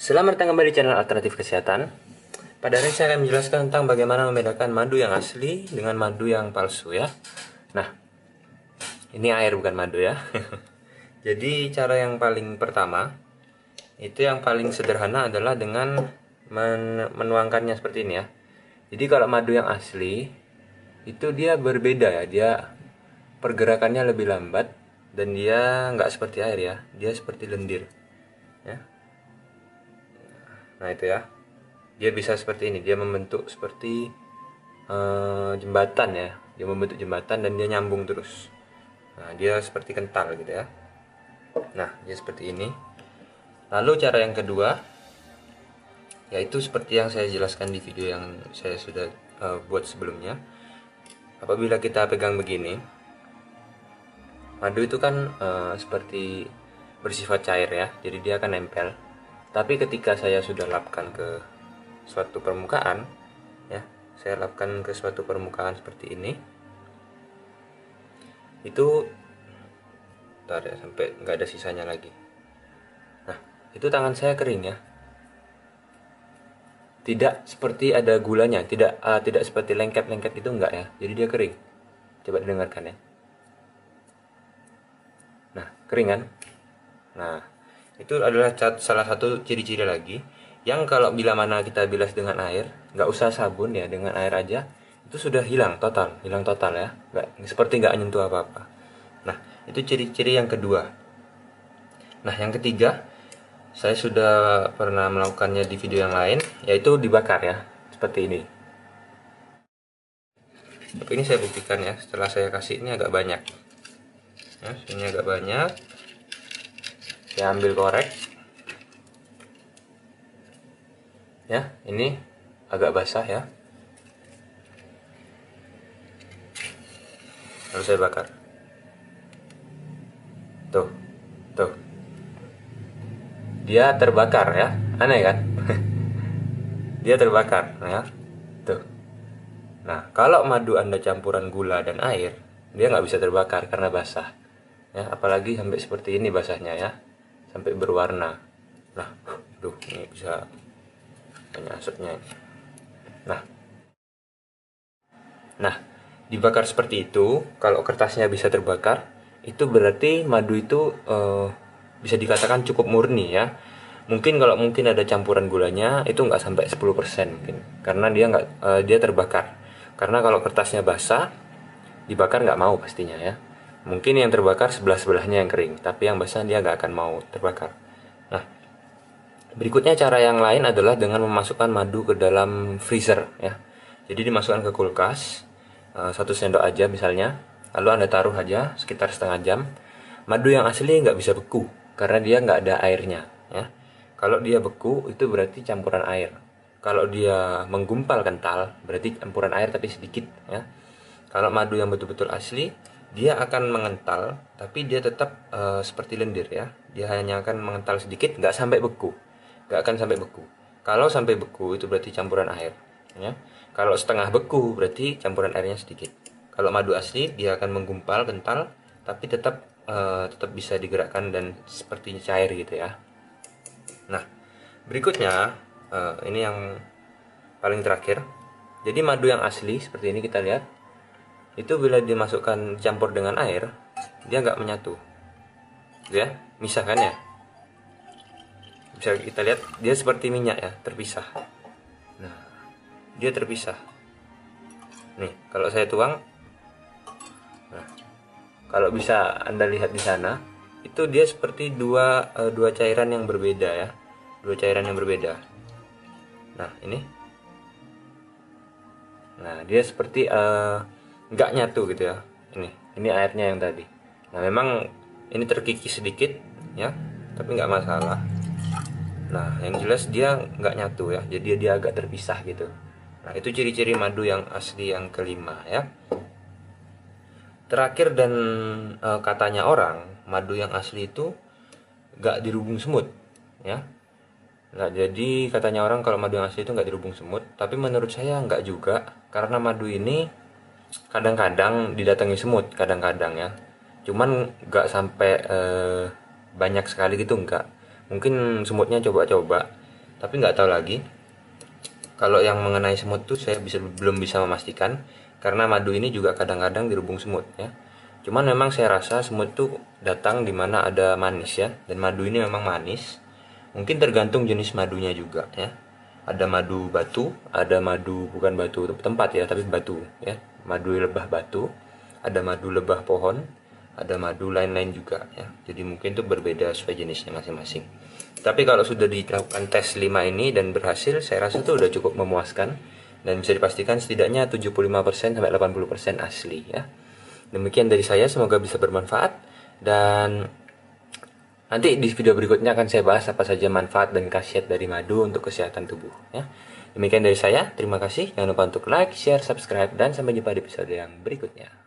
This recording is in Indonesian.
Selamat datang kembali di channel Alternatif Kesehatan. Pada hari ini saya akan menjelaskan tentang bagaimana membedakan madu yang asli dengan madu yang palsu ya. Nah, ini air bukan madu ya. Jadi cara yang paling pertama itu yang paling sederhana adalah dengan men menuangkannya seperti ini ya. Jadi kalau madu yang asli itu dia berbeda ya, dia pergerakannya lebih lambat dan dia nggak seperti air ya, dia seperti lendir. Ya, nah itu ya. Dia bisa seperti ini dia membentuk seperti uh, jembatan ya. Dia membentuk jembatan dan dia nyambung terus. Nah dia seperti kental gitu ya. Nah dia seperti ini. Lalu cara yang kedua yaitu seperti yang saya jelaskan di video yang saya sudah uh, buat sebelumnya. Apabila kita pegang begini madu itu kan uh, seperti bersifat cair ya. Jadi dia akan nempel tapi ketika saya sudah lapkan ke suatu permukaan ya saya lapkan ke suatu permukaan seperti ini itu Bentar ya sampai nggak ada sisanya lagi. Nah itu tangan saya kering ya. Tidak seperti ada gulanya tidak uh, tidak seperti lengket-lengket itu enggak ya. Jadi dia kering. Coba didengarkan ya. Nah kering kan nah itu adalah salah satu ciri-ciri lagi yang kalau bila mana kita bilas dengan air nggak usah sabun ya dengan air aja itu sudah hilang total hilang total ya. Nggak seperti nggak nyentuh apa-apa. Nah itu ciri-ciri yang kedua. Nah yang ketiga saya sudah pernah melakukannya di video yang lain yaitu dibakar ya seperti ini. Tapi ini saya buktikan ya setelah saya kasih ini agak banyak. Ya ini agak banyak saya ambil korek. Ya ini agak basah ya. Lalu saya bakar. Tuh tuh. Dia terbakar ya. Aneh kan? Dia terbakar ya. Tuh. Nah kalau madu anda campuran gula dan air dia nggak bisa terbakar karena basah. Ya apalagi sampai seperti ini basahnya ya sampai berwarna. Nah duh ini bisa banyak asapnya nah. Nah dibakar seperti itu kalau kertasnya bisa terbakar itu berarti madu itu uh, bisa dikatakan cukup murni ya. Mungkin kalau mungkin ada campuran gulanya itu nggak sampai 10% mungkin karena dia nggak uh, dia terbakar. Karena kalau kertasnya basah dibakar nggak mau pastinya ya mungkin yang terbakar sebelah sebelahnya yang kering tapi yang basah dia nggak akan mau terbakar. Nah berikutnya cara yang lain adalah dengan memasukkan madu ke dalam freezer ya. Jadi dimasukkan ke kulkas uh, satu sendok aja misalnya lalu anda taruh aja sekitar setengah jam. Madu yang asli nggak bisa beku karena dia nggak ada airnya ya. Kalau dia beku itu berarti campuran air. Kalau dia menggumpal kental berarti campuran air tapi sedikit ya. Kalau madu yang betul-betul asli dia akan mengental tapi dia tetap uh, seperti lendir ya. Dia hanya akan mengental sedikit nggak sampai beku. Nggak akan sampai beku. Kalau sampai beku itu berarti campuran air ya. Kalau setengah beku berarti campuran airnya sedikit. Kalau madu asli dia akan menggumpal kental tapi tetap uh, tetap bisa digerakkan dan seperti cair gitu ya. Nah berikutnya uh, ini yang paling terakhir. Jadi madu yang asli seperti ini kita lihat itu bila dimasukkan campur dengan air dia nggak menyatu. Ya misahkan ya? Bisa kita lihat dia seperti minyak ya terpisah. Nah dia terpisah. Nih kalau saya tuang nah kalau bisa anda lihat di sana itu dia seperti dua uh, dua cairan yang berbeda ya. Dua cairan yang berbeda. Nah ini. Nah dia seperti uh, nggak nyatu gitu ya. Ini ini airnya yang tadi. Nah memang ini terkikis sedikit ya tapi nggak masalah. Nah yang jelas dia nggak nyatu ya jadi dia agak terpisah gitu. Nah itu ciri-ciri madu yang asli yang kelima ya. Terakhir dan e, katanya orang madu yang asli itu nggak dirubung semut ya. Nah, jadi katanya orang kalau madu yang asli itu nggak dirubung semut, tapi menurut saya nggak juga, karena madu ini kadang-kadang didatangi semut kadang-kadang ya. Cuman nggak sampai eh, banyak sekali gitu enggak mungkin semutnya coba-coba tapi nggak tahu lagi. Kalau yang mengenai semut tuh saya bisa belum bisa memastikan karena madu ini juga kadang-kadang dirubung semut ya. Cuman memang saya rasa semut tuh datang di mana ada manis ya. Dan madu ini memang manis. Mungkin tergantung jenis madunya juga ya. Ada madu batu ada madu bukan batu tempat ya tapi batu ya madu lebah batu ada madu lebah pohon ada madu lain-lain juga ya. Jadi mungkin itu berbeda sesuai jenisnya masing-masing. Tapi kalau sudah dilakukan tes 5 ini dan berhasil saya rasa itu sudah cukup memuaskan dan bisa dipastikan setidaknya 75% sampai 80% asli ya. Demikian dari saya semoga bisa bermanfaat dan nanti di video berikutnya akan saya bahas apa saja manfaat dan khasiat dari madu untuk kesehatan tubuh ya demikian dari saya. Terima kasih. Jangan lupa untuk like share subscribe dan sampai jumpa di episode yang berikutnya